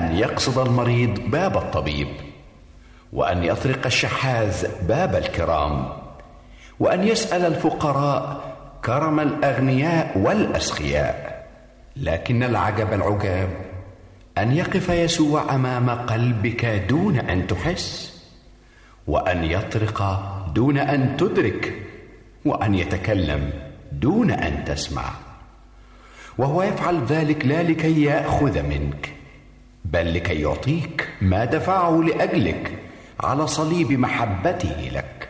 أن يقصد المريض باب الطبيب وأن يطرق الشحاذ باب الكرام وأن يسأل الفقراء كرم الأغنياء والأسخياء لكن العجب العجاب أن يقف يسوع أمام قلبك دون أن تحس وأن يطرق دون أن تدرك وأن يتكلم دون أن تسمع وهو يفعل ذلك لا لكي يأخذ منك. بل لكي يعطيك ما دفعه لأجلك على صليب محبته لك.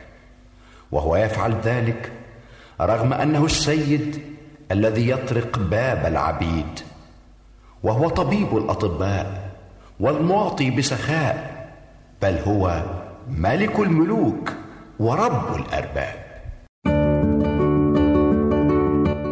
وهو يفعل ذلك رغم أنه السيد الذي يطرق باب العبيد. وهو طبيب الأطباء والمعطي بسخاء بل هو ملك الملوك ورب الأرباب.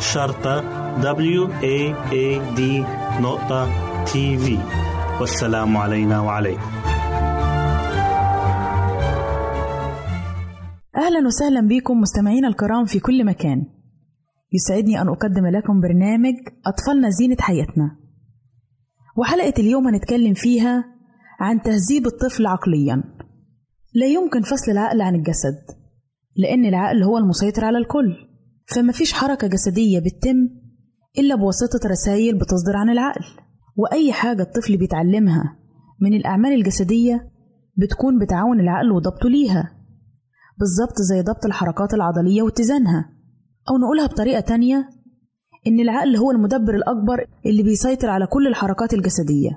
شرطة W A A D نقطة تي في والسلام علينا وعليكم. أهلا وسهلا بكم مستمعينا الكرام في كل مكان. يسعدني أن أقدم لكم برنامج أطفالنا زينة حياتنا. وحلقة اليوم هنتكلم فيها عن تهذيب الطفل عقليا. لا يمكن فصل العقل عن الجسد لأن العقل هو المسيطر على الكل. فما فيش حركة جسدية بتتم إلا بواسطة رسائل بتصدر عن العقل. وأي حاجة الطفل بيتعلمها من الأعمال الجسدية بتكون بتعاون العقل وضبطه ليها. بالظبط زي ضبط الحركات العضلية واتزانها. أو نقولها بطريقة تانية إن العقل هو المدبر الأكبر اللي بيسيطر على كل الحركات الجسدية.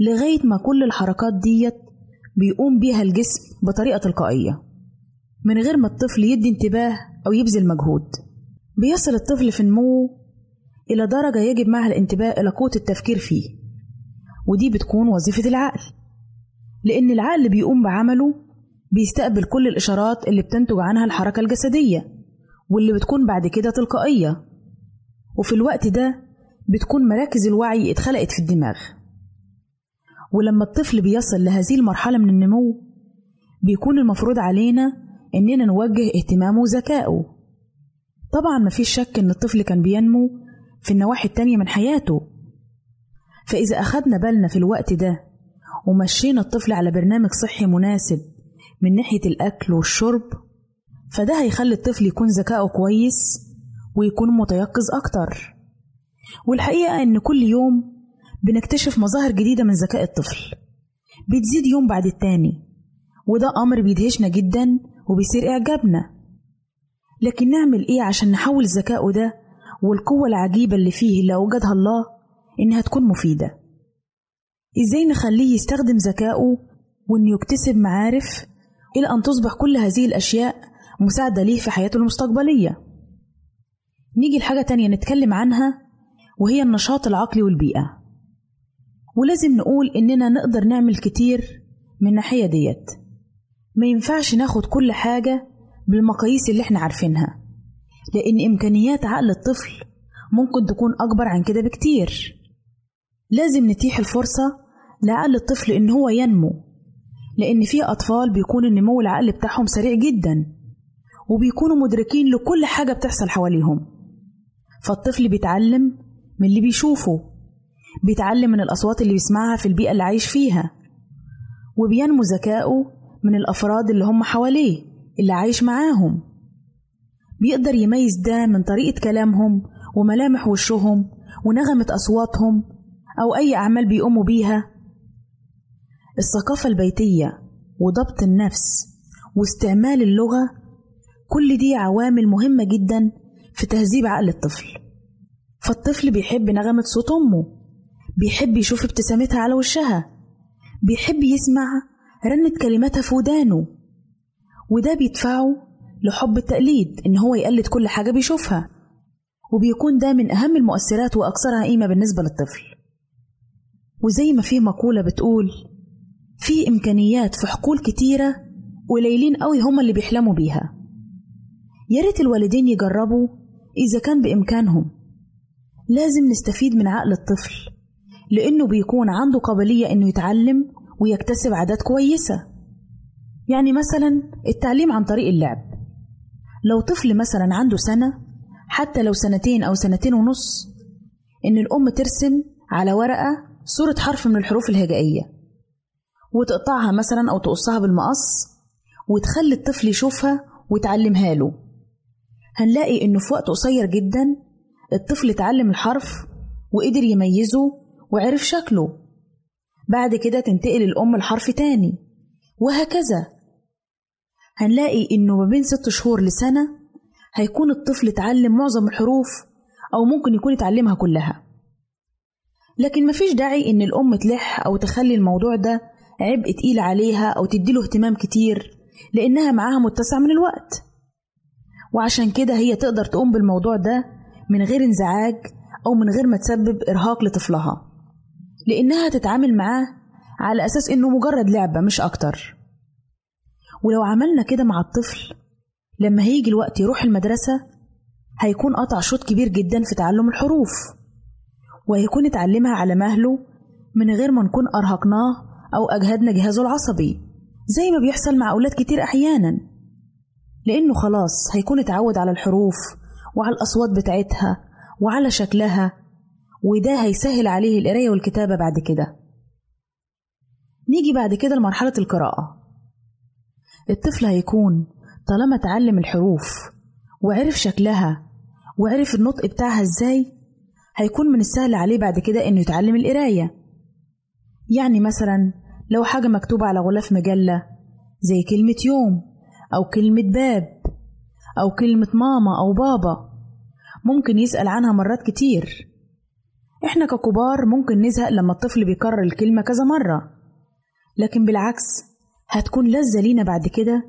لغاية ما كل الحركات ديت بيقوم بيها الجسم بطريقة تلقائية. من غير ما الطفل يدي انتباه أو يبذل مجهود. بيصل الطفل في نموه إلى درجة يجب معها الانتباه إلى قوة التفكير فيه. ودي بتكون وظيفة العقل. لأن العقل بيقوم بعمله بيستقبل كل الإشارات اللي بتنتج عنها الحركة الجسدية واللي بتكون بعد كده تلقائية. وفي الوقت ده بتكون مراكز الوعي اتخلقت في الدماغ. ولما الطفل بيصل لهذه المرحلة من النمو بيكون المفروض علينا إننا نوجه اهتمامه وذكائه. طبعا مفيش شك إن الطفل كان بينمو في النواحي التانية من حياته. فإذا أخدنا بالنا في الوقت ده ومشينا الطفل على برنامج صحي مناسب من ناحية الأكل والشرب فده هيخلي الطفل يكون ذكائه كويس ويكون متيقظ أكتر. والحقيقة إن كل يوم بنكتشف مظاهر جديدة من ذكاء الطفل. بتزيد يوم بعد التاني وده أمر بيدهشنا جدا وبيصير إعجابنا. لكن نعمل إيه عشان نحول ذكائه ده والقوة العجيبة اللي فيه اللي أوجدها الله إنها تكون مفيدة؟ إزاي نخليه يستخدم ذكائه وإنه يكتسب معارف إلى أن تصبح كل هذه الأشياء مساعدة ليه في حياته المستقبلية؟ نيجي لحاجة تانية نتكلم عنها وهي النشاط العقلي والبيئة. ولازم نقول إننا نقدر نعمل كتير من الناحية ديت. ما ينفعش ناخد كل حاجة بالمقاييس اللي إحنا عارفينها. لأن إمكانيات عقل الطفل ممكن تكون أكبر عن كده بكتير. لازم نتيح الفرصة لعقل الطفل إن هو ينمو لأن في أطفال بيكون النمو العقل بتاعهم سريع جدا وبيكونوا مدركين لكل حاجة بتحصل حواليهم. فالطفل بيتعلم من اللي بيشوفه بيتعلم من الأصوات اللي بيسمعها في البيئة اللي عايش فيها وبينمو ذكائه من الأفراد اللي هم حواليه اللي عايش معاهم. بيقدر يميز ده من طريقة كلامهم وملامح وشهم ونغمة أصواتهم أو أي أعمال بيقوموا بيها. الثقافة البيتية وضبط النفس واستعمال اللغة كل دي عوامل مهمة جدا في تهذيب عقل الطفل. فالطفل بيحب نغمة صوت أمه بيحب يشوف ابتسامتها على وشها بيحب يسمع رنة كلماتها في ودانه وده بيدفعه لحب التقليد إن هو يقلد كل حاجة بيشوفها. وبيكون ده من أهم المؤثرات وأكثرها قيمة بالنسبة للطفل. وزي ما في مقولة بتقول في إمكانيات في حقول كتيرة قليلين قوي هما اللي بيحلموا بيها. يا ريت الوالدين يجربوا إذا كان بإمكانهم. لازم نستفيد من عقل الطفل لأنه بيكون عنده قابلية إنه يتعلم ويكتسب عادات كويسة. يعني مثلا التعليم عن طريق اللعب. لو طفل مثلا عنده سنة حتى لو سنتين أو سنتين ونص إن الأم ترسم على ورقة صورة حرف من الحروف الهجائية وتقطعها مثلا أو تقصها بالمقص وتخلي الطفل يشوفها وتعلمها له. هنلاقي إنه في وقت قصير جدا الطفل اتعلم الحرف وقدر يميزه وعرف شكله. بعد كده تنتقل الأم الحرف تاني. وهكذا. هنلاقي إنه ما بين ست شهور لسنة هيكون الطفل اتعلم معظم الحروف أو ممكن يكون اتعلمها كلها. لكن مفيش داعي إن الأم تلح أو تخلي الموضوع ده عبء تقيل عليها أو تديله اهتمام كتير لأنها معاها متسع من الوقت. وعشان كده هي تقدر تقوم بالموضوع ده من غير انزعاج أو من غير ما تسبب إرهاق لطفلها. لأنها تتعامل معاه على أساس إنه مجرد لعبة مش أكتر. ولو عملنا كده مع الطفل لما هيجي الوقت يروح المدرسة هيكون قطع شوط كبير جدا في تعلم الحروف وهيكون اتعلمها على مهله من غير ما نكون أرهقناه أو أجهدنا جهازه العصبي زي ما بيحصل مع أولاد كتير أحيانا. لأنه خلاص هيكون اتعود على الحروف وعلى الأصوات بتاعتها وعلى شكلها وده هيسهل عليه القراية والكتابة بعد كده. نيجي بعد كده لمرحلة القراءة. الطفل هيكون طالما اتعلم الحروف وعرف شكلها وعرف النطق بتاعها إزاي هيكون من السهل عليه بعد كده إنه يتعلم القراية. يعني مثلا لو حاجة مكتوبة على غلاف مجلة زي كلمة يوم أو كلمة باب أو كلمة ماما أو بابا ممكن يسأل عنها مرات كتير. إحنا ككبار ممكن نزهق لما الطفل بيكرر الكلمة كذا مرة. لكن بالعكس هتكون لذة لينا بعد كده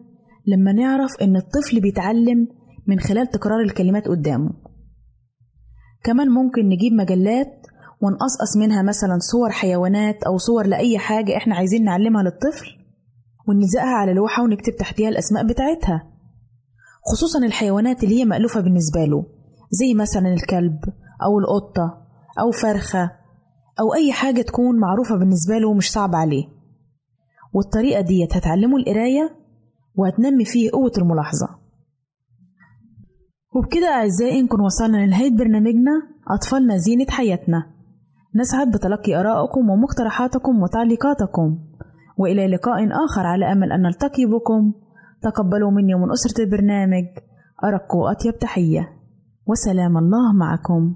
لما نعرف إن الطفل بيتعلم من خلال تكرار الكلمات قدامه. كمان ممكن نجيب مجلات ونقصقص منها مثلا صور حيوانات أو صور لأي حاجة إحنا عايزين نعلمها للطفل ونلزقها على لوحة ونكتب تحتيها الأسماء بتاعتها. خصوصا الحيوانات اللي هي مألوفة بالنسبة له زي مثلا الكلب أو القطة. أو فرخة أو أي حاجة تكون معروفة بالنسبة له ومش صعب عليه. والطريقة دي هتعلمه القراية وهتنمي فيه قوة الملاحظة. وبكده أعزائي نكون وصلنا لنهاية برنامجنا أطفالنا زينة حياتنا. نسعد بتلقي آرائكم ومقترحاتكم وتعليقاتكم. وإلى لقاء آخر على أمل أن نلتقي بكم. تقبلوا مني ومن أسرة البرنامج أرق وأطيب تحية. وسلام الله معكم.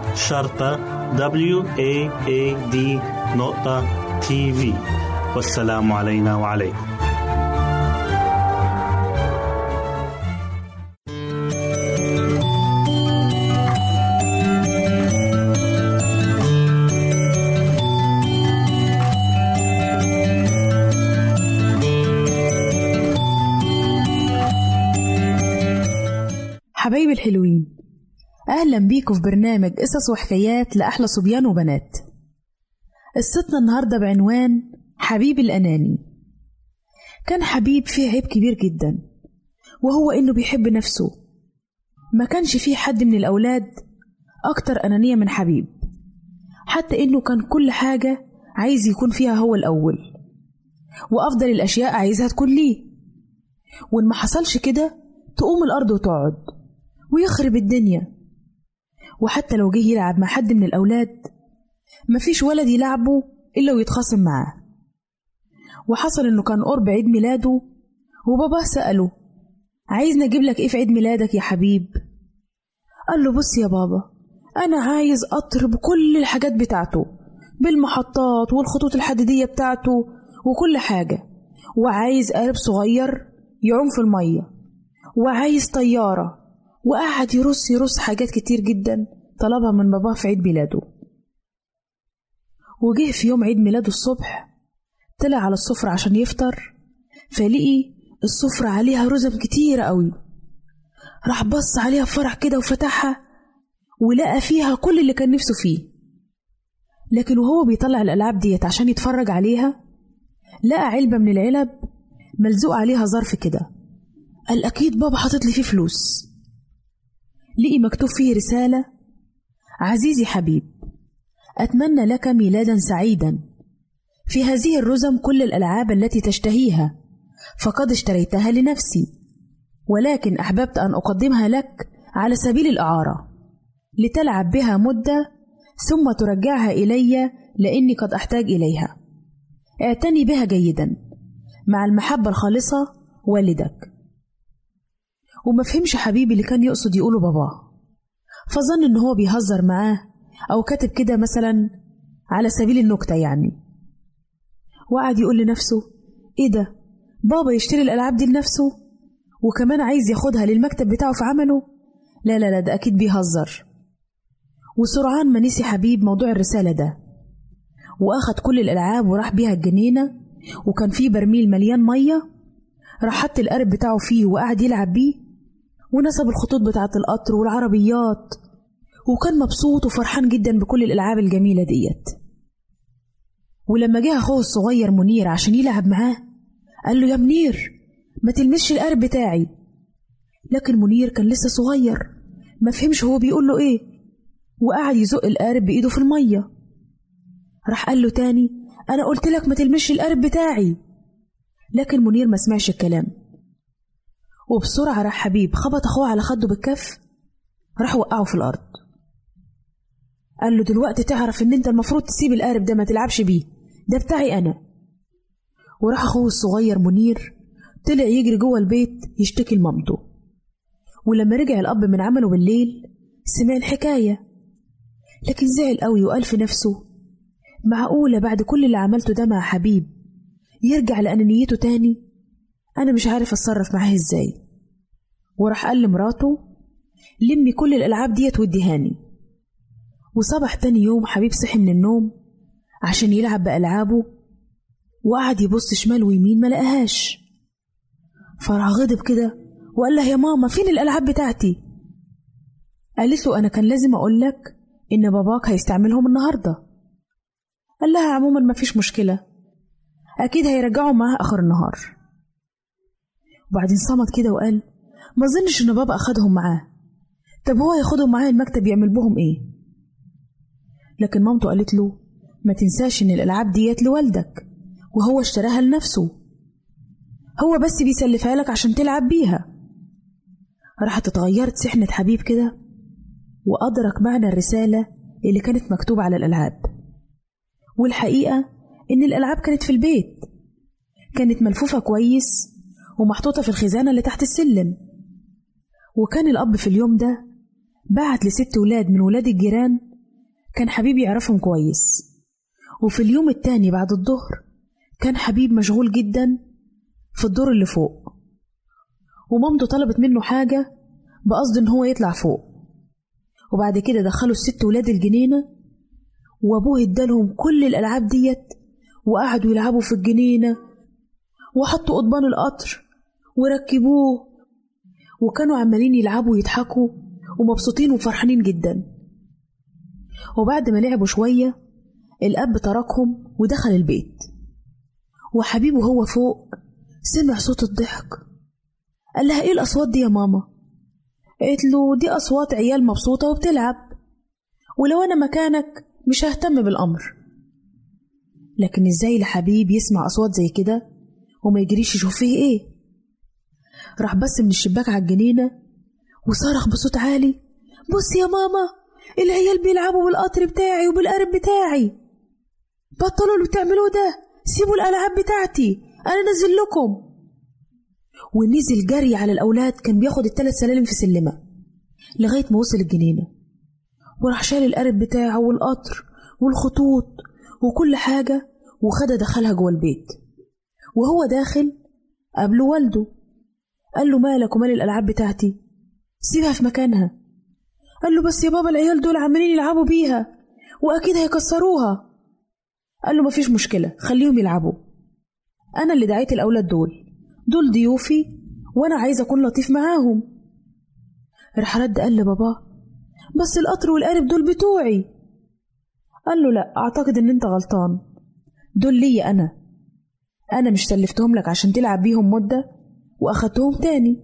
شرطة W A A D نقطة تي في والسلام علينا وعليكم. حبايبي الحلوين أهلا بيكم في برنامج قصص وحكايات لأحلى صبيان وبنات. قصتنا النهاردة بعنوان حبيب الأناني. كان حبيب فيه عيب كبير جدا وهو إنه بيحب نفسه. ما كانش فيه حد من الأولاد أكتر أنانية من حبيب حتى إنه كان كل حاجة عايز يكون فيها هو الأول وأفضل الأشياء عايزها تكون ليه. وإن ما حصلش كده تقوم الأرض وتقعد ويخرب الدنيا. وحتى لو جه يلعب مع حد من الأولاد مفيش ولد يلعبه إلا ويتخاصم معاه. وحصل إنه كان قرب عيد ميلاده وباباه سأله عايز نجيب لك إيه في عيد ميلادك يا حبيب؟ قال له بص يا بابا أنا عايز قطر بكل الحاجات بتاعته بالمحطات والخطوط الحديدية بتاعته وكل حاجة. وعايز قارب صغير يعوم في المية وعايز طيارة وقعد يرص يرص حاجات كتير جدا طلبها من باباه في عيد ميلاده. وجه في يوم عيد ميلاده الصبح طلع على السفرة عشان يفطر فلقي السفرة عليها رزم كتيرة قوي. راح بص عليها بفرح كده وفتحها ولقى فيها كل اللي كان نفسه فيه. لكن وهو بيطلع الألعاب ديت عشان يتفرج عليها لقى علبة من العلب ملزوق عليها ظرف كده. قال أكيد بابا حاطط لي فيه فلوس. لقي مكتوب فيه رسالة؟ عزيزي حبيب أتمنى لك ميلادا سعيدا. في هذه الرزم كل الألعاب التي تشتهيها فقد اشتريتها لنفسي. ولكن أحببت أن أقدمها لك على سبيل الإعارة. لتلعب بها مدة ثم ترجعها إلي لأني قد أحتاج إليها. اعتني بها جيدا. مع المحبة الخالصة والدك. وما فهمش حبيبي اللي كان يقصد يقوله باباه فظن إن هو بيهزر معاه أو كاتب كده مثلا على سبيل النكتة يعني. وقعد يقول لنفسه إيه ده؟ بابا يشتري الألعاب دي لنفسه؟ وكمان عايز ياخدها للمكتب بتاعه في عمله؟ لا لا لا ده أكيد بيهزر. وسرعان ما نسي حبيب موضوع الرسالة ده. وأخد كل الألعاب وراح بيها الجنينة وكان فيه برميل مليان مية. راح حط القارب بتاعه فيه وقعد يلعب بيه. ونسب الخطوط بتاعة القطر والعربيات. وكان مبسوط وفرحان جدا بكل الألعاب الجميلة ديت. ولما جه أخوه الصغير منير عشان يلعب معاه قال له يا منير ما تلمسش القارب بتاعي. لكن منير كان لسه صغير ما فهمش هو بيقول له إيه وقعد يزق القارب بإيده في المية. راح قال له تاني أنا قلت لك ما تلمسش القارب بتاعي. لكن منير ما سمعش الكلام. وبسرعة راح حبيب خبط أخوه على خده بالكف راح وقعه في الأرض. قال له دلوقتي تعرف إن أنت المفروض تسيب القارب ده ما تلعبش بيه ده بتاعي أنا. وراح أخوه الصغير منير طلع يجري جوه البيت يشتكي لمامته. ولما رجع الأب من عمله بالليل سمع الحكاية. لكن زعل قوي وقال في نفسه معقولة بعد كل اللي عملته ده مع حبيب يرجع لأنانيته تاني؟ أنا مش عارف أتصرف معاه إزاي. وراح قال لمراته لمي كل الألعاب ديت واديهاني وصبح تاني يوم حبيب صحي من النوم عشان يلعب بألعابه وقعد يبص شمال ويمين ما لقاهاش. فراح غضب كده وقال لها يا ماما فين الألعاب بتاعتي؟ قالت له أنا كان لازم أقول لك إن باباك هيستعملهم النهاردة. قال لها عموما مفيش مشكلة أكيد هيرجعوا معاه آخر النهار. وبعدين صمت كده وقال ما ظنش إن بابا أخدهم معاه. طب هو هياخدهم معاه المكتب يعمل بهم إيه؟ لكن مامته قالت له ما تنساش إن الألعاب ديت لوالدك وهو اشتراها لنفسه. هو بس بيسلفها لك عشان تلعب بيها. راحت اتغيرت سحنة حبيب كده وأدرك معنى الرسالة اللي كانت مكتوبة على الألعاب. والحقيقة إن الألعاب كانت في البيت. كانت ملفوفة كويس ومحطوطة في الخزانة اللي تحت السلم. وكان الأب في اليوم ده بعت لست ولاد من ولاد الجيران كان حبيب يعرفهم كويس. وفي اليوم التاني بعد الظهر كان حبيب مشغول جدا في الدور اللي فوق. ومامته طلبت منه حاجة بقصد إن هو يطلع فوق. وبعد كده دخلوا الست ولاد الجنينة وأبوه ادالهم كل الألعاب ديت وقعدوا يلعبوا في الجنينة وحطوا قضبان القطر وركبوه وكانوا عمالين يلعبوا ويضحكوا ومبسوطين وفرحانين جدا. وبعد ما لعبوا شوية الأب تركهم ودخل البيت. وحبيبه وهو فوق سمع صوت الضحك. قال لها إيه الأصوات دي يا ماما؟ قالت له دي أصوات عيال مبسوطة وبتلعب. ولو أنا مكانك مش ههتم بالأمر. لكن إزاي لحبيب يسمع أصوات زي كده وما يجريش يشوف فيه إيه؟ راح بس من الشباك على الجنينة وصرخ بصوت عالي بص يا ماما العيال بيلعبوا بالقطر بتاعي وبالقارب بتاعي. بطلوا اللي بتعملوه ده سيبوا الألعاب بتاعتي أنا نزل لكم. ونزل جري على الأولاد كان بياخد التلات سلالم في سلمة لغاية ما وصل الجنينة. وراح شال القارب بتاعه والقطر والخطوط وكل حاجة وخدها دخلها جوه البيت. وهو داخل قابله والده. قال له مالك ومال الألعاب بتاعتي. سيبها في مكانها. قال له بس يا بابا العيال دول عمالين يلعبوا بيها وأكيد هيكسروها. قال له مفيش مشكلة خليهم يلعبوا. أنا اللي دعيت الأولاد دول. دول ضيوفي وأنا عايز أكون لطيف معاهم. راح رد قال لباباه بس القطر والقارب دول بتوعي. قال له لا أعتقد إن أنت غلطان. دول ليا أنا. أنا مش سلفتهم لك عشان تلعب بيهم مدة وأخدتهم تاني.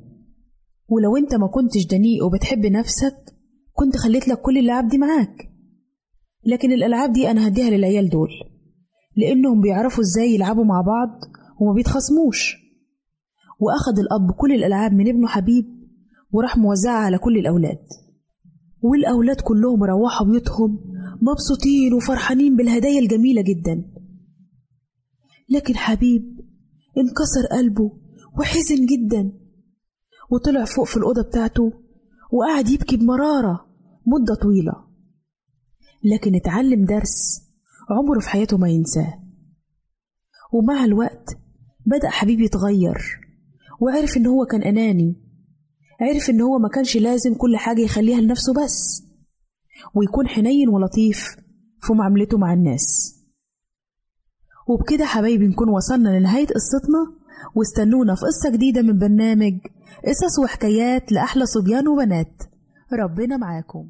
ولو أنت ما كنتش دنيء وبتحب نفسك كنت خليت لك كل اللعب دي معاك. لكن الألعاب دي أنا هديها للعيال دول لأنهم بيعرفوا إزاي يلعبوا مع بعض وما بيتخاصموش وأخد الأب كل الألعاب من ابنه حبيب وراح موزعها على كل الأولاد. والأولاد كلهم روحوا بيوتهم مبسوطين وفرحانين بالهدايا الجميلة جدا. لكن حبيب انكسر قلبه وحزن جدا. وطلع فوق في الأوضة بتاعته وقعد يبكي بمرارة مدة طويلة. لكن اتعلم درس عمره في حياته ما ينساه. ومع الوقت بدأ حبيب يتغير وعرف إن هو كان أناني. عرف إن هو ما كانش لازم كل حاجة يخليها لنفسه بس ويكون حنين ولطيف في معاملته مع الناس. وبكده حبايبي نكون وصلنا لنهاية قصتنا. واستنونا في قصة جديدة من برنامج قصص وحكايات لأحلى صبيان وبنات. ربنا معاكم.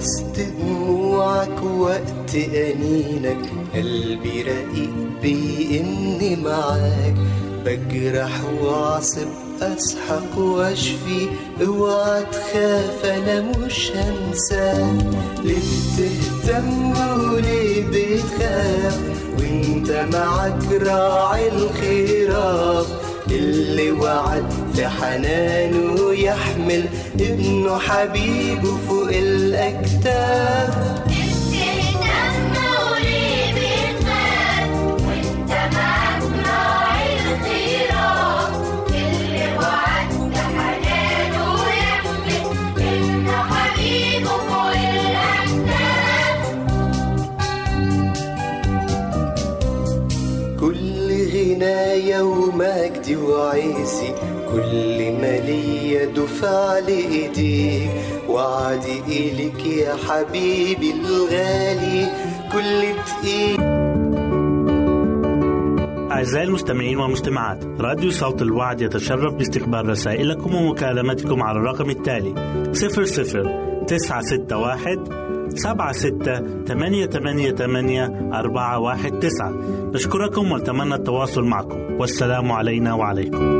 وسط دموعك وقت أنينك. قلبي رقيق بإني معاك. بجرح وأعصب أسحق وأشفي. اوعى تخاف أنا مش هنساك ليه بتهتم وليه بتخاف؟ وأنت معاك راعي الخيرات اللي وعد في حنانه يحمل ابنه حبيبه فوق الأكتاف. كل ما ليا دفع لإيديك وعدي إليك يا حبيبي الغالي. كل دقيقة أعزائي المستمعين والمستمعات راديو صوت الوعد يتشرف باستقبال رسائلكم ومكالمتكم على الرقم التالي 00 961 سبعة ستة ثمانية ثمانية ثمانية أربعة واحد تسعة. نشكركم ونتمنى التواصل معكم. والسلام علينا وعليكم.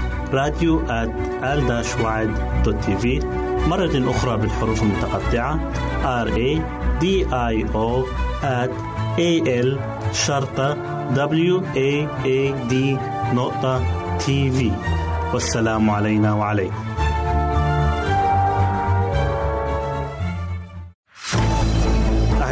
راديو في. مرة أخرى بالحروف المتقطعة. R A D I O A L شرطة W A A D نقطة تي في والسلام علينا وعليكم.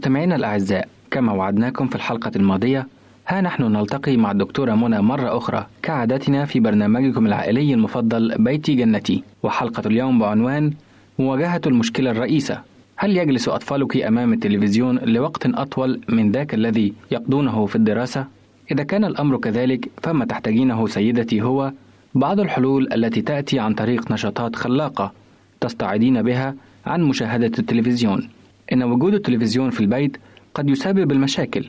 مستمعينا الأعزاء كما وعدناكم في الحلقة الماضية ها نحن نلتقي مع الدكتورة منى مرة أخرى كعادتنا في برنامجكم العائلي المفضل بيتي جنتي وحلقة اليوم بعنوان مواجهة المشكلة الرئيسة هل يجلس أطفالك أمام التلفزيون لوقت أطول من ذاك الذي يقضونه في الدراسة؟ إذا كان الأمر كذلك فما تحتاجينه سيدتي هو بعض الحلول التي تأتي عن طريق نشاطات خلاقة تستعيدين بها عن مشاهدة التلفزيون إن وجود التلفزيون في البيت قد يسبب المشاكل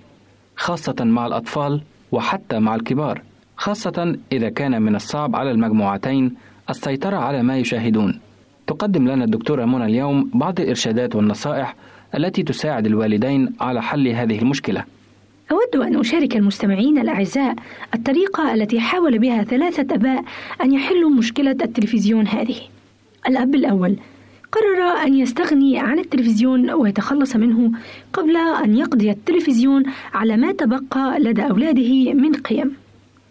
خاصة مع الأطفال وحتى مع الكبار خاصة إذا كان من الصعب على المجموعتين السيطرة على ما يشاهدون تقدم لنا الدكتورة منى اليوم بعض الإرشادات والنصائح التي تساعد الوالدين على حل هذه المشكلة أود أن أشارك المستمعين الأعزاء الطريقة التي حاول بها ثلاثة أباء أن يحلوا مشكلة التلفزيون هذه. الأب الأول قرر أن يستغني عن التلفزيون ويتخلص منه قبل أن يقضي التلفزيون على ما تبقى لدى أولاده من قيم.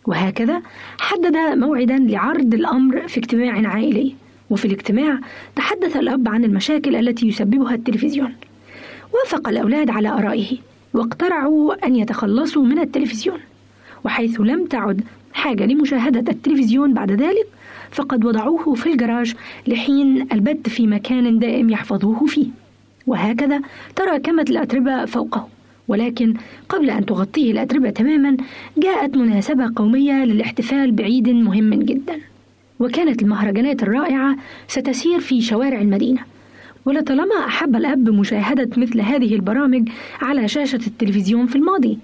وهكذا حدد موعدا لعرض الأمر في اجتماع عائلي. وفي الاجتماع تحدث الأب عن المشاكل التي يسببها التلفزيون. وافق الأولاد على آرائه واقترعوا أن يتخلصوا من التلفزيون. وحيث لم تعد حاجة لمشاهدة التلفزيون بعد ذلك فقد وضعوه في الجراج لحين البت في مكان دائم يحفظوه فيه. وهكذا تراكمت الأتربة فوقه. ولكن قبل أن تغطيه الأتربة تماما جاءت مناسبة قومية للاحتفال بعيد مهم جدا. وكانت المهرجانات الرائعة ستسير في شوارع المدينة. ولطالما أحب الأب مشاهدة مثل هذه البرامج على شاشة التلفزيون في الماضي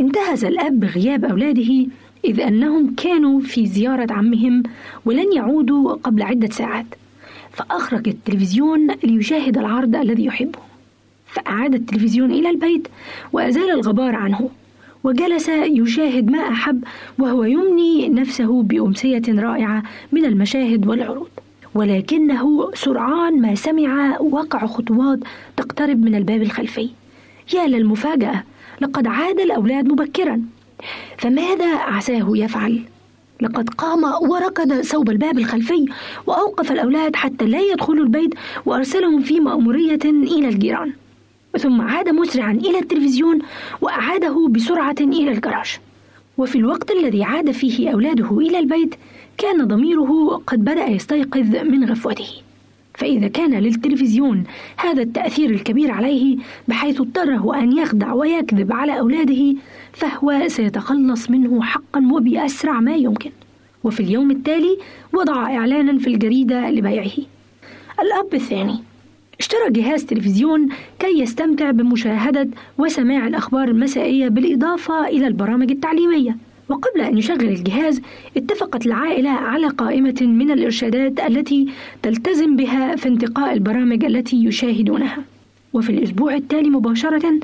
انتهز الأب غياب أولاده إذ أنهم كانوا في زيارة عمهم ولن يعودوا قبل عدة ساعات. فأخرج التلفزيون ليشاهد العرض الذي يحبه. فأعاد التلفزيون إلى البيت وأزال الغبار عنه. وجلس يشاهد ما أحب وهو يمني نفسه بأمسية رائعة من المشاهد والعروض. ولكنه سرعان ما سمع وقع خطوات تقترب من الباب الخلفي. يا للمفاجأة لقد عاد الأولاد مبكرا. فماذا عساه يفعل؟ لقد قام وركض صوب الباب الخلفي وأوقف الأولاد حتى لا يدخلوا البيت وأرسلهم في مأمورية إلى الجيران ثم عاد مسرعا إلى التلفزيون وأعاده بسرعة إلى الجراج وفي الوقت الذي عاد فيه أولاده إلى البيت كان ضميره قد بدأ يستيقظ من غفوته فإذا كان للتلفزيون هذا التأثير الكبير عليه بحيث اضطره أن يخدع ويكذب على أولاده فهو سيتخلص منه حقا وبأسرع ما يمكن. وفي اليوم التالي وضع إعلانا في الجريدة لبيعه. الأب الثاني. اشترى جهاز تلفزيون كي يستمتع بمشاهدة وسماع الأخبار المسائية بالإضافة إلى البرامج التعليمية. وقبل أن يشغل الجهاز اتفقت العائلة على قائمة من الإرشادات التي تلتزم بها في انتقاء البرامج التي يشاهدونها. وفي الأسبوع التالي مباشرة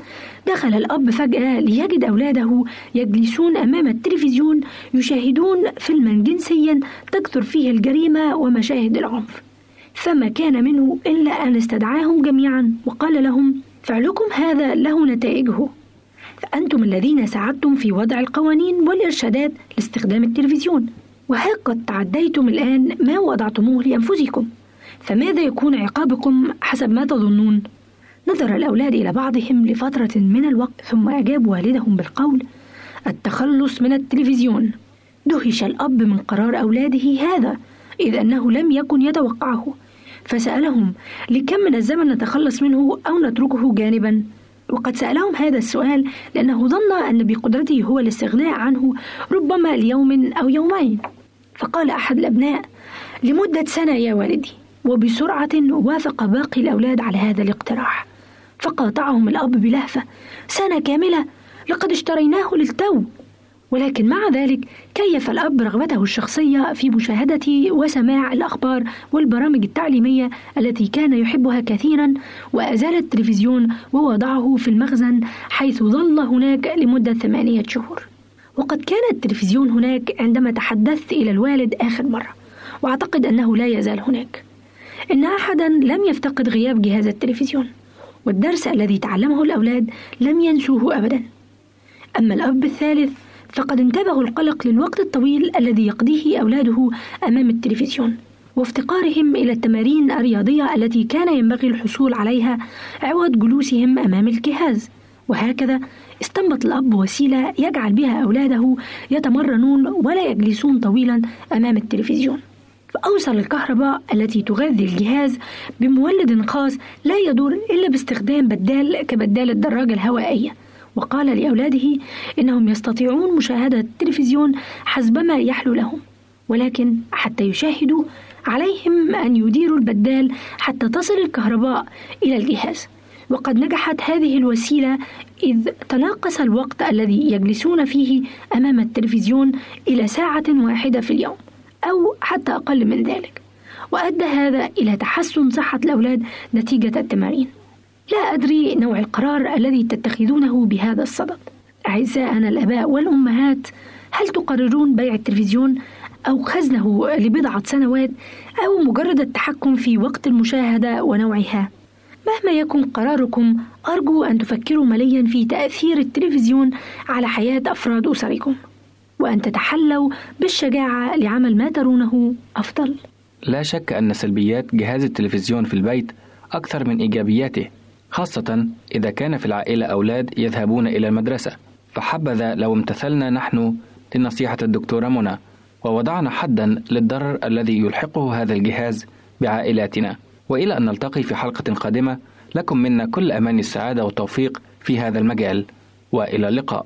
دخل الأب فجأة ليجد أولاده يجلسون أمام التلفزيون يشاهدون فيلما جنسيا تكثر فيه الجريمة ومشاهد العنف. فما كان منه إلا أن استدعاهم جميعا وقال لهم فعلكم هذا له نتائجه. فأنتم الذين ساعدتم في وضع القوانين والإرشادات لاستخدام التلفزيون. وها قد تعديتم الآن ما وضعتموه لأنفسكم. فماذا يكون عقابكم حسب ما تظنون؟ نظر الأولاد إلى بعضهم لفترة من الوقت ثم أجاب والدهم بالقول التخلص من التلفزيون. دهش الأب من قرار أولاده هذا إذ أنه لم يكن يتوقعه. فسألهم لكم من الزمن نتخلص منه أو نتركه جانبا؟ وقد سألهم هذا السؤال لأنه ظن أن بقدرته هو الاستغناء عنه ربما ليوم أو يومين. فقال أحد الأبناء لمدة سنة يا والدي. وبسرعة وافق باقي الأولاد على هذا الاقتراح. فقاطعهم الأب بلهفة. سنة كاملة لقد اشتريناه للتو. ولكن مع ذلك كيف الأب رغبته الشخصية في مشاهدة وسماع الأخبار والبرامج التعليمية التي كان يحبها كثيرا وأزال التلفزيون ووضعه في المخزن حيث ظل هناك لمدة ثمانية شهور. وقد كان التلفزيون هناك عندما تحدثت إلى الوالد آخر مرة وأعتقد أنه لا يزال هناك. إن أحدا لم يفتقد غياب جهاز التلفزيون. والدرس الذي تعلمه الأولاد لم ينسوه أبدا. أما الأب الثالث فقد انتبهوا القلق للوقت الطويل الذي يقضيه أولاده أمام التلفزيون وافتقارهم إلى التمارين الرياضية التي كان ينبغي الحصول عليها عوض جلوسهم أمام الجهاز. وهكذا استنبط الأب وسيلة يجعل بها أولاده يتمرنون ولا يجلسون طويلا أمام التلفزيون. فأوصل الكهرباء التي تغذي الجهاز بمولد خاص لا يدور إلا باستخدام بدال كبدال الدراجة الهوائية. وقال لأولاده إنهم يستطيعون مشاهدة التلفزيون حسبما يحلو لهم ولكن حتى يشاهدوا عليهم أن يديروا البدال حتى تصل الكهرباء إلى الجهاز. وقد نجحت هذه الوسيلة إذ تناقص الوقت الذي يجلسون فيه أمام التلفزيون إلى ساعة واحدة في اليوم. أو حتى أقل من ذلك وأدى هذا إلى تحسن صحة الأولاد نتيجة التمارين. لا أدري نوع القرار الذي تتخذونه بهذا الصدد. أعزائنا الآباء والأمهات هل تقررون بيع التلفزيون أو خزنه لبضعة سنوات أو مجرد التحكم في وقت المشاهدة ونوعها؟ مهما يكن قراركم أرجو أن تفكروا مليا في تأثير التلفزيون على حياة أفراد أسركم. وأن تتحلوا بالشجاعة لعمل ما ترونه أفضل. لا شك أن سلبيات جهاز التلفزيون في البيت أكثر من إيجابياته خاصة إذا كان في العائلة أولاد يذهبون إلى المدرسة. فحبذا لو امتثلنا نحن لنصيحة الدكتورة منى ووضعنا حدا للضرر الذي يلحقه هذا الجهاز بعائلاتنا. وإلى أن نلتقي في حلقة قادمة لكم منا كل أمان السعادة والتوفيق في هذا المجال. وإلى اللقاء.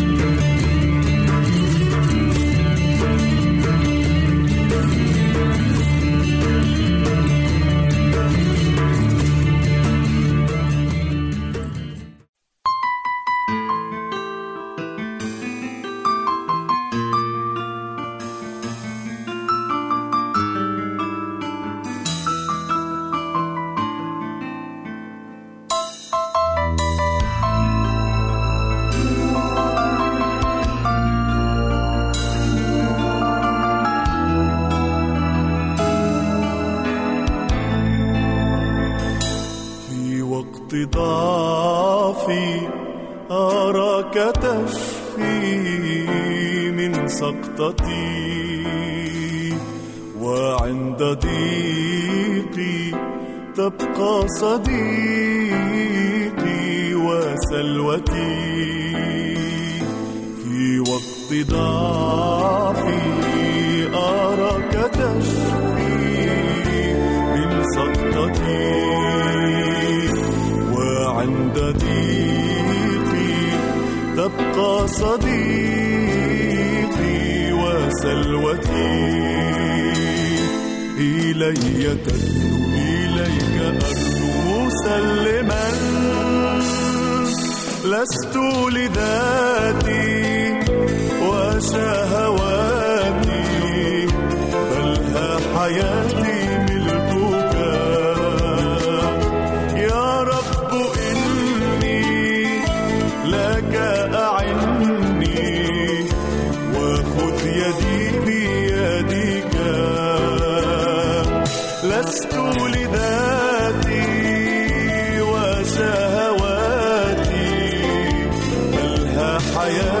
ها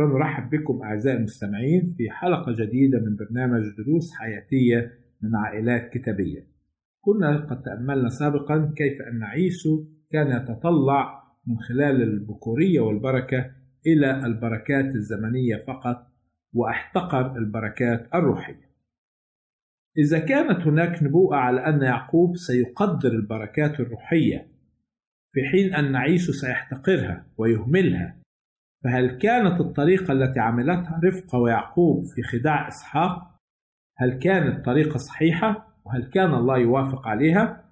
أخرى نرحب بكم أعزائي المستمعين في حلقة جديدة من برنامج دروس حياتية من عائلات كتابية. كنا قد تأملنا سابقا كيف أن عيسو كان يتطلع من خلال البكورية والبركة إلى البركات الزمنية فقط وأحتقر البركات الروحية. إذا كانت هناك نبوءة على أن يعقوب سيقدر البركات الروحية في حين أن عيسو سيحتقرها ويهملها فهل كانت الطريقة التي عملتها رفقة ويعقوب في خداع إسحاق؟ هل كانت طريقة صحيحة؟ وهل كان الله يوافق عليها؟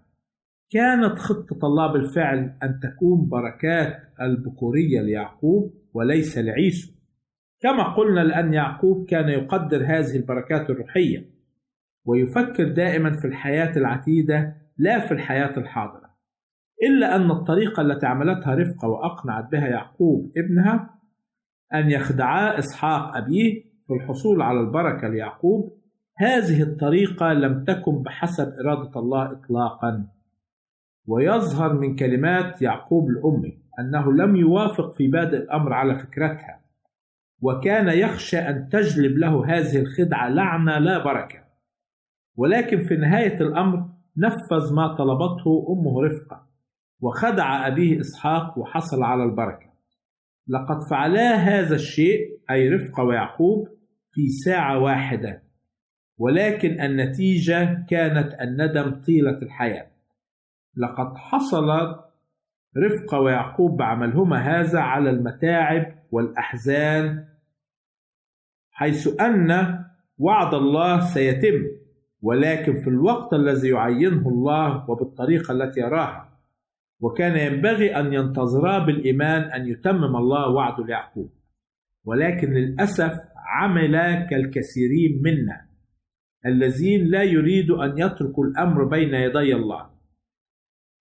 كانت خطة الله بالفعل أن تكون بركات البكورية ليعقوب وليس لعيسو. كما قلنا لأن يعقوب كان يقدر هذه البركات الروحية ويفكر دائما في الحياة العتيدة لا في الحياة الحاضرة. إلا أن الطريقة التي عملتها رفقة وأقنعت بها يعقوب ابنها أن يخدعا إسحاق أبيه في الحصول على البركة ليعقوب. هذه الطريقة لم تكن بحسب إرادة الله إطلاقا. ويظهر من كلمات يعقوب لأمه أنه لم يوافق في بادئ الأمر على فكرتها وكان يخشى أن تجلب له هذه الخدعة لعنة لا بركة. ولكن في نهاية الأمر نفذ ما طلبته أمه رفقة وخدع أبيه إسحاق وحصل على البركة. لقد فعلا هذا الشيء أي رفقة ويعقوب في ساعة واحدة. ولكن النتيجة كانت الندم طيلة الحياة. لقد حصل رفقة ويعقوب بعملهما هذا على المتاعب والأحزان حيث أن وعد الله سيتم ولكن في الوقت الذي يعينه الله وبالطريقة التي يراها. وكان ينبغي أن ينتظرا بالإيمان أن يتمم الله وعده ليعقوب ولكن للأسف عمل كالكثيرين منا الذين لا يريدوا أن يتركوا الأمر بين يدي الله.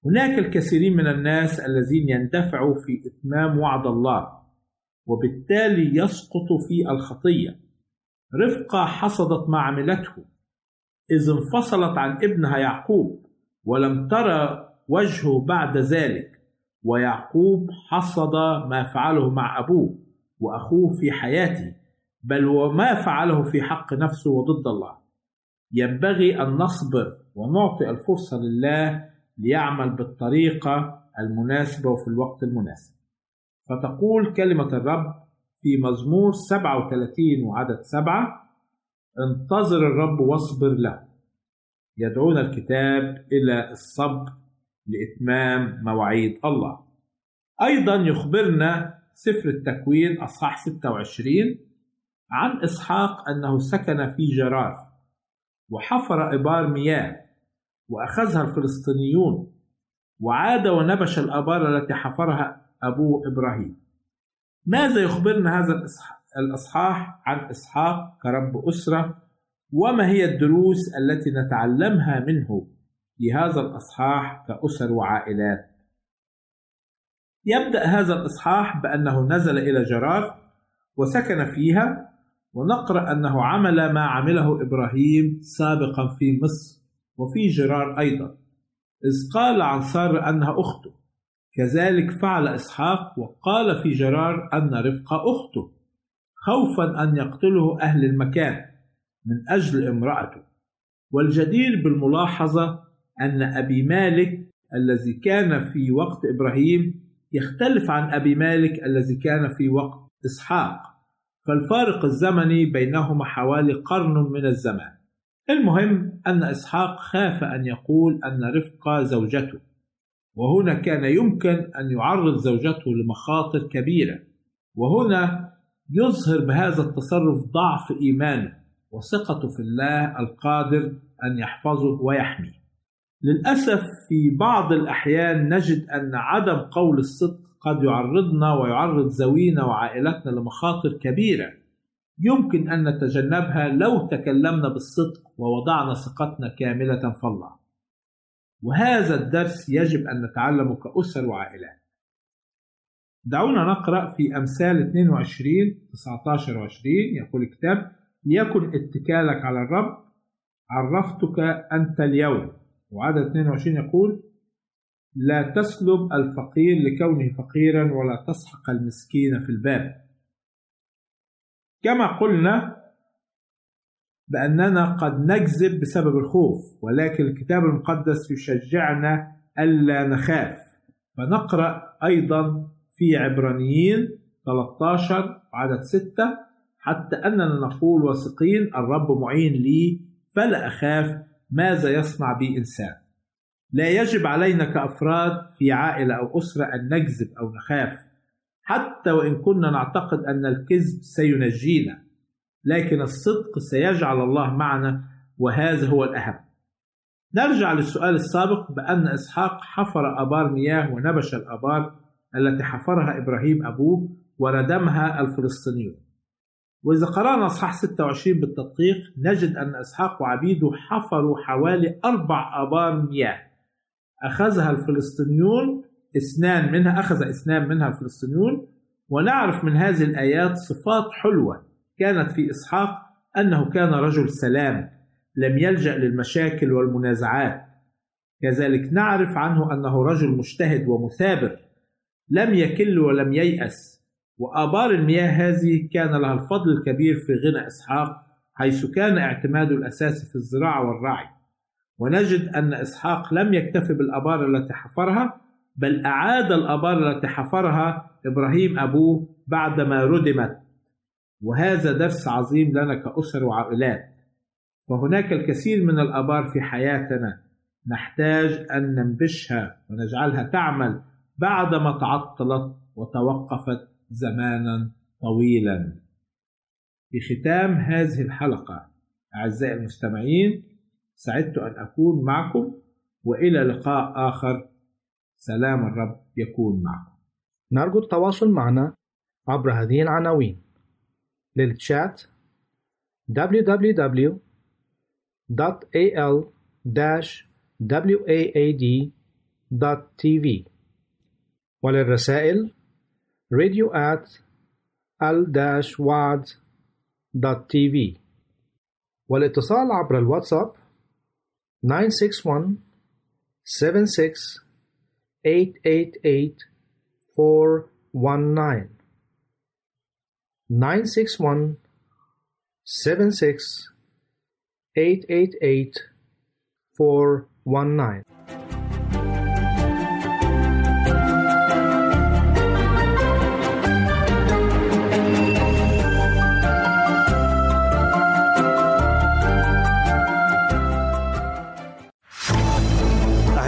هناك الكثيرين من الناس الذين يندفعوا في إتمام وعد الله وبالتالي يسقطوا في الخطية. رفقة حصدت ما عملته إذ انفصلت عن ابنها يعقوب ولم ترى وجهه بعد ذلك. ويعقوب حصد ما فعله مع أبوه وأخوه في حياته بل وما فعله في حق نفسه وضد الله. ينبغي أن نصبر ونعطي الفرصة لله ليعمل بالطريقة المناسبة وفي الوقت المناسب. فتقول كلمة الرب في مزمور 37 وعدد سبعة انتظر الرب واصبر له. يدعونا الكتاب إلى الصبر لإتمام مواعيد الله. أيضا يخبرنا سفر التكوين أصحاح 26 عن إسحاق أنه سكن في جرار وحفر إبار مياه وأخذها الفلسطينيون وعاد ونبش الآبار التي حفرها أبوه إبراهيم. ماذا يخبرنا هذا الإصحاح عن إسحاق كرب أسرة؟ وما هي الدروس التي نتعلمها منه؟ في هذا الإصحاح كأسر وعائلات. يبدأ هذا الإصحاح بأنه نزل إلى جرار وسكن فيها ونقرأ أنه عمل ما عمله إبراهيم سابقا في مصر وفي جرار أيضا. إذ قال عن سارة أنها أخته. كذلك فعل إسحاق وقال في جرار أن رفقة أخته خوفا أن يقتله أهل المكان من أجل امرأته. والجدير بالملاحظة أن أبي مالك الذي كان في وقت إبراهيم يختلف عن أبي مالك الذي كان في وقت إسحاق. فالفارق الزمني بينهما حوالي قرن من الزمان. المهم أن إسحاق خاف أن يقول أن رفقة زوجته. وهنا كان يمكن أن يعرض زوجته لمخاطر كبيرة. وهنا يظهر بهذا التصرف ضعف إيمانه وثقته في الله القادر أن يحفظه ويحميه. للأسف في بعض الأحيان نجد أن عدم قول الصدق قد يعرضنا ويعرض ذوينا وعائلتنا لمخاطر كبيرة. يمكن أن نتجنبها لو تكلمنا بالصدق ووضعنا ثقتنا كاملة في الله. وهذا الدرس يجب أن نتعلمه كأسر وعائلات. دعونا نقرأ في أمثال 22 19 و 20 يقول الكتاب ليكن اتكالك على الرب عرفتك أنت اليوم. وعدد 22 يقول لا تسلب الفقير لكونه فقيرا ولا تسحق المسكين في الباب. كما قلنا بأننا قد نكذب بسبب الخوف ولكن الكتاب المقدس يشجعنا ألا نخاف. فنقرأ أيضا في عبرانيين 13 عدد 6 حتى أننا نقول واثقين الرب معين لي فلا أخاف ماذا يصنع بي إنسان؟ لا يجب علينا كأفراد في عائلة أو أسرة أن نكذب أو نخاف. حتى وإن كنا نعتقد أن الكذب سينجينا لكن الصدق سيجعل الله معنا وهذا هو الأهم. نرجع للسؤال السابق بأن إسحاق حفر أبار مياه ونبش الأبار التي حفرها إبراهيم أبوه وردمها الفلسطينيون. وإذا قرأنا أصحاح 26 بالتدقيق نجد أن إسحاق وعبيده حفروا حوالي أربع آبار مياه. أخذها الفلسطينيون إثنان منها أخذ إثنان منها الفلسطينيون ونعرف من هذه الآيات صفات حلوة كانت في إسحاق أنه كان رجل سلام لم يلجأ للمشاكل والمنازعات. كذلك نعرف عنه أنه رجل مجتهد ومثابر لم يكل ولم ييأس. وآبار المياه هذه كان لها الفضل الكبير في غنى إسحاق حيث كان اعتماده الأساسي في الزراعة والرعي. ونجد أن إسحاق لم يكتفي بالآبار التي حفرها بل أعاد الآبار التي حفرها إبراهيم أبوه بعدما ردمت. وهذا درس عظيم لنا كأسر وعائلات. فهناك الكثير من الآبار في حياتنا. نحتاج أن ننبشها ونجعلها تعمل بعدما تعطلت وتوقفت زمانا طويلا. في ختام هذه الحلقة أعزائي المستمعين سعدت أن أكون معكم وإلى لقاء آخر. سلام الرب يكون معكم. نرجو التواصل معنا عبر هذه العناوين. للتشات www.al-waad.tv وللرسائل radio at al-waad.tv والاتصال عبر الواتساب 961 76 888 419 961 76 888 419